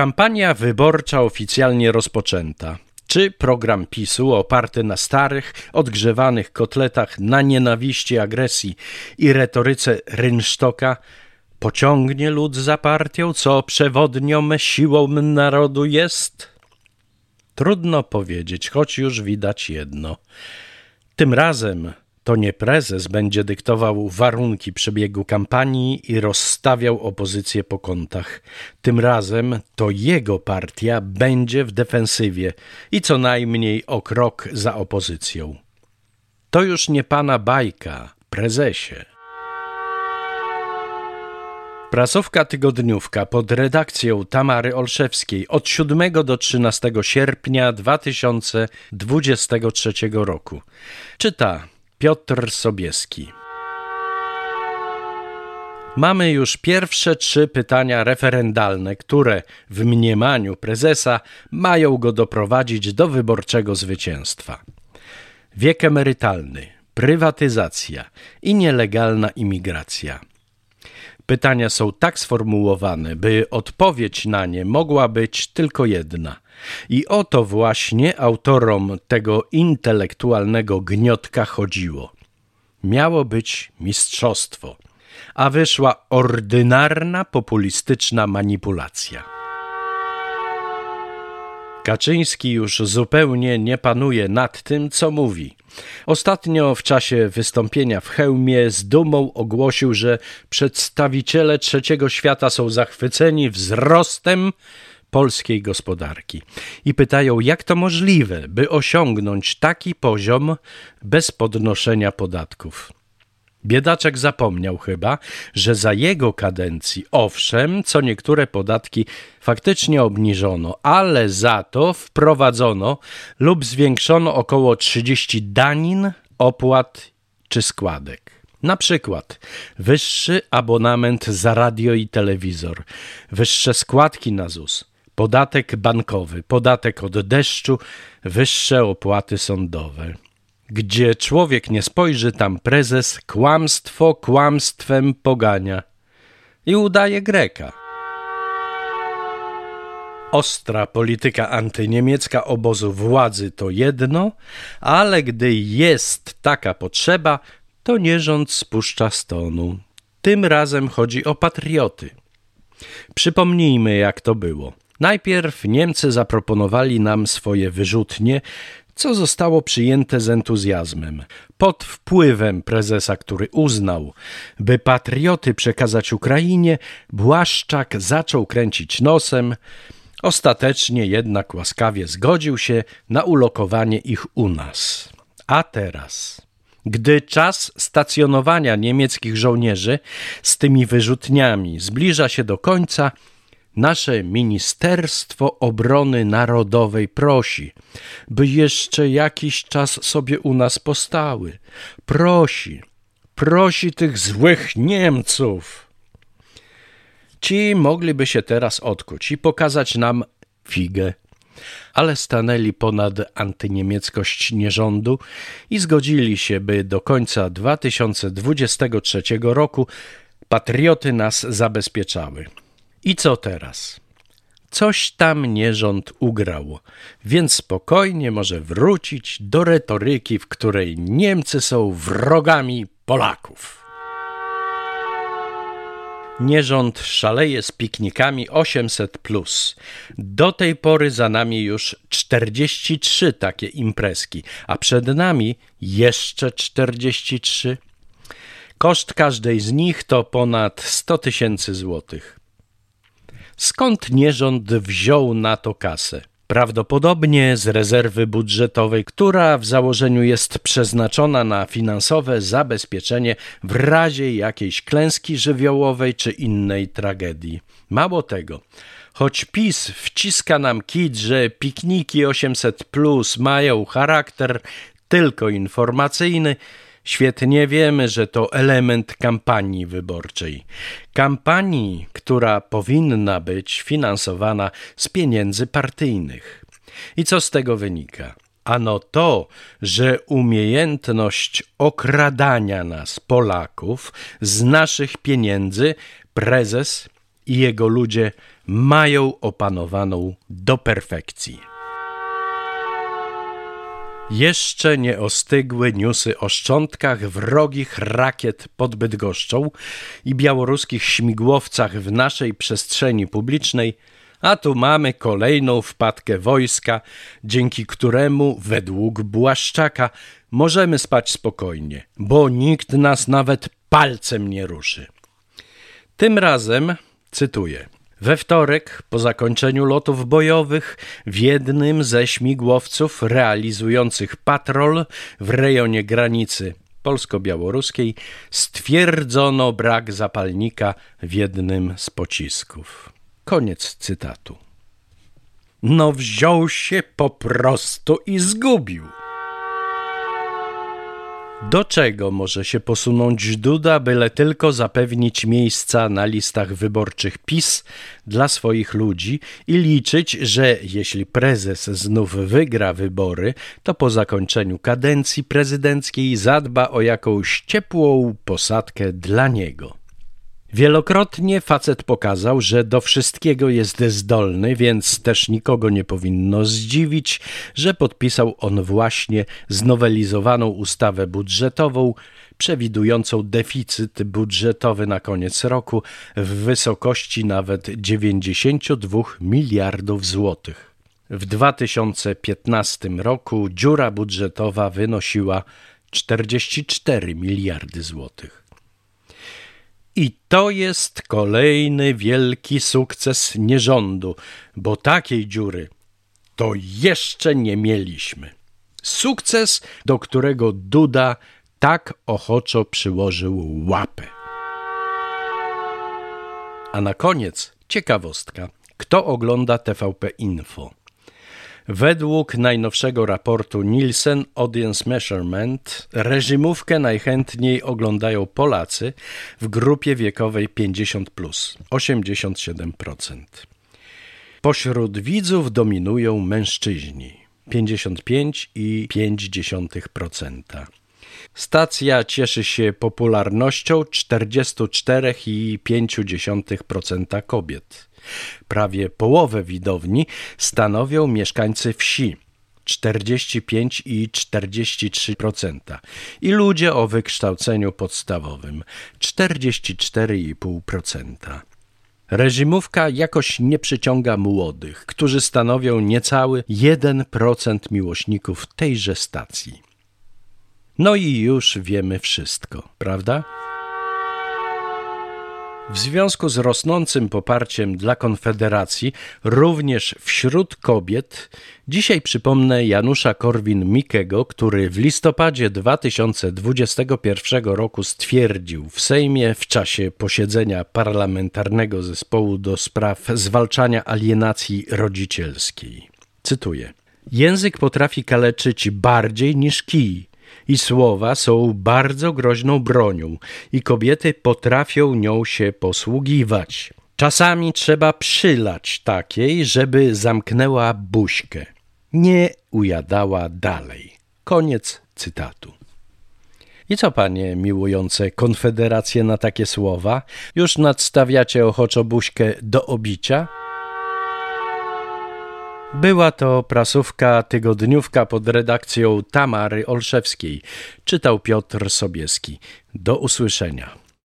Kampania wyborcza oficjalnie rozpoczęta. Czy program PiSu oparty na starych, odgrzewanych kotletach na nienawiści, agresji i retoryce rynsztoka pociągnie lud za partią, co przewodnią siłą narodu jest? Trudno powiedzieć, choć już widać jedno. Tym razem to nie prezes będzie dyktował warunki przebiegu kampanii i rozstawiał opozycję po kątach. Tym razem to jego partia będzie w defensywie i co najmniej o krok za opozycją. To już nie pana bajka, prezesie. Prasówka tygodniówka pod redakcją Tamary Olszewskiej od 7 do 13 sierpnia 2023 roku. Czyta Piotr Sobieski. Mamy już pierwsze trzy pytania referendalne, które w mniemaniu prezesa mają go doprowadzić do wyborczego zwycięstwa. Wiek emerytalny, prywatyzacja i nielegalna imigracja. Pytania są tak sformułowane, by odpowiedź na nie mogła być tylko jedna – i o to właśnie autorom tego intelektualnego gniotka chodziło. Miało być mistrzostwo, a wyszła ordynarna populistyczna manipulacja. Kaczyński już zupełnie nie panuje nad tym, co mówi. Ostatnio w czasie wystąpienia w hełmie z dumą ogłosił, że przedstawiciele trzeciego świata są zachwyceni wzrostem polskiej gospodarki i pytają, jak to możliwe, by osiągnąć taki poziom bez podnoszenia podatków. Biedaczek zapomniał chyba, że za jego kadencji, owszem, co niektóre podatki faktycznie obniżono, ale za to wprowadzono lub zwiększono około 30 danin, opłat czy składek. Na przykład wyższy abonament za radio i telewizor, wyższe składki na ZUS, podatek bankowy, podatek od deszczu, wyższe opłaty sądowe. Gdzie człowiek nie spojrzy, tam prezes kłamstwo kłamstwem pogania i udaje Greka. Ostra polityka antyniemiecka obozu władzy to jedno, ale gdy jest taka potrzeba, to nierząd spuszcza stonu. Tym razem chodzi o patrioty. Przypomnijmy, jak to było. Najpierw Niemcy zaproponowali nam swoje wyrzutnie, co zostało przyjęte z entuzjazmem. Pod wpływem prezesa, który uznał, by patrioty przekazać Ukrainie, Błaszczak zaczął kręcić nosem. Ostatecznie jednak łaskawie zgodził się na ulokowanie ich u nas. A teraz. Gdy czas stacjonowania niemieckich żołnierzy z tymi wyrzutniami zbliża się do końca, Nasze Ministerstwo Obrony Narodowej prosi, by jeszcze jakiś czas sobie u nas postały. Prosi, prosi tych złych Niemców. Ci mogliby się teraz odkuć i pokazać nam figę, ale stanęli ponad antyniemieckość nierządu i zgodzili się, by do końca 2023 roku patrioty nas zabezpieczały. I co teraz? Coś tam nierząd ugrał, więc spokojnie może wrócić do retoryki, w której Niemcy są wrogami Polaków. Nierząd szaleje z piknikami 800. Do tej pory za nami już 43 takie imprezki, a przed nami jeszcze 43. Koszt każdej z nich to ponad 100 tysięcy złotych. Skąd nierząd wziął na to kasę? Prawdopodobnie z rezerwy budżetowej, która w założeniu jest przeznaczona na finansowe zabezpieczenie w razie jakiejś klęski żywiołowej czy innej tragedii. Mało tego, choć PiS wciska nam kit, że pikniki 800 plus mają charakter tylko informacyjny, Świetnie wiemy, że to element kampanii wyborczej. Kampanii, która powinna być finansowana z pieniędzy partyjnych. I co z tego wynika? Ano to, że umiejętność okradania nas, Polaków, z naszych pieniędzy prezes i jego ludzie mają opanowaną do perfekcji. Jeszcze nie ostygły newsy o szczątkach wrogich rakiet pod Bydgoszczą i białoruskich śmigłowcach w naszej przestrzeni publicznej, a tu mamy kolejną wpadkę wojska, dzięki któremu, według Błaszczaka, możemy spać spokojnie, bo nikt nas nawet palcem nie ruszy. Tym razem, cytuję, we wtorek, po zakończeniu lotów bojowych, w jednym ze śmigłowców realizujących patrol w rejonie granicy polsko-białoruskiej stwierdzono brak zapalnika w jednym z pocisków. Koniec cytatu. No wziął się po prostu i zgubił. Do czego może się posunąć Duda, byle tylko zapewnić miejsca na listach wyborczych PiS dla swoich ludzi i liczyć, że jeśli prezes znów wygra wybory, to po zakończeniu kadencji prezydenckiej zadba o jakąś ciepłą posadkę dla niego. Wielokrotnie facet pokazał, że do wszystkiego jest zdolny, więc też nikogo nie powinno zdziwić, że podpisał on właśnie znowelizowaną ustawę budżetową, przewidującą deficyt budżetowy na koniec roku w wysokości nawet 92 miliardów złotych. W 2015 roku dziura budżetowa wynosiła 44 miliardy złotych. I to jest kolejny wielki sukces nierządu, bo takiej dziury to jeszcze nie mieliśmy. Sukces, do którego Duda tak ochoczo przyłożył łapę. A na koniec ciekawostka. Kto ogląda TVP Info? Według najnowszego raportu Nielsen Audience Measurement reżimówkę najchętniej oglądają Polacy w grupie wiekowej 50 plus 87%. Pośród widzów dominują mężczyźni 55,5%. Stacja cieszy się popularnością 44,5% kobiet. Prawie połowę widowni stanowią mieszkańcy wsi 45 i 43% i ludzie o wykształceniu podstawowym 44,5%. Reżimówka jakoś nie przyciąga młodych, którzy stanowią niecały 1% miłośników tejże stacji. No i już wiemy wszystko, prawda? W związku z rosnącym poparciem dla Konfederacji, również wśród kobiet, dzisiaj przypomnę Janusza Korwin-Mikkego, który w listopadzie 2021 roku stwierdził w Sejmie w czasie posiedzenia parlamentarnego zespołu do spraw zwalczania alienacji rodzicielskiej. Cytuję: Język potrafi kaleczyć bardziej niż kij i słowa są bardzo groźną bronią i kobiety potrafią nią się posługiwać. Czasami trzeba przylać takiej, żeby zamknęła buźkę. Nie ujadała dalej. Koniec cytatu. I co, panie miłujące konfederację na takie słowa? Już nadstawiacie ochoczo buźkę do obicia? Była to prasówka tygodniówka pod redakcją Tamary Olszewskiej. Czytał Piotr Sobieski. Do usłyszenia.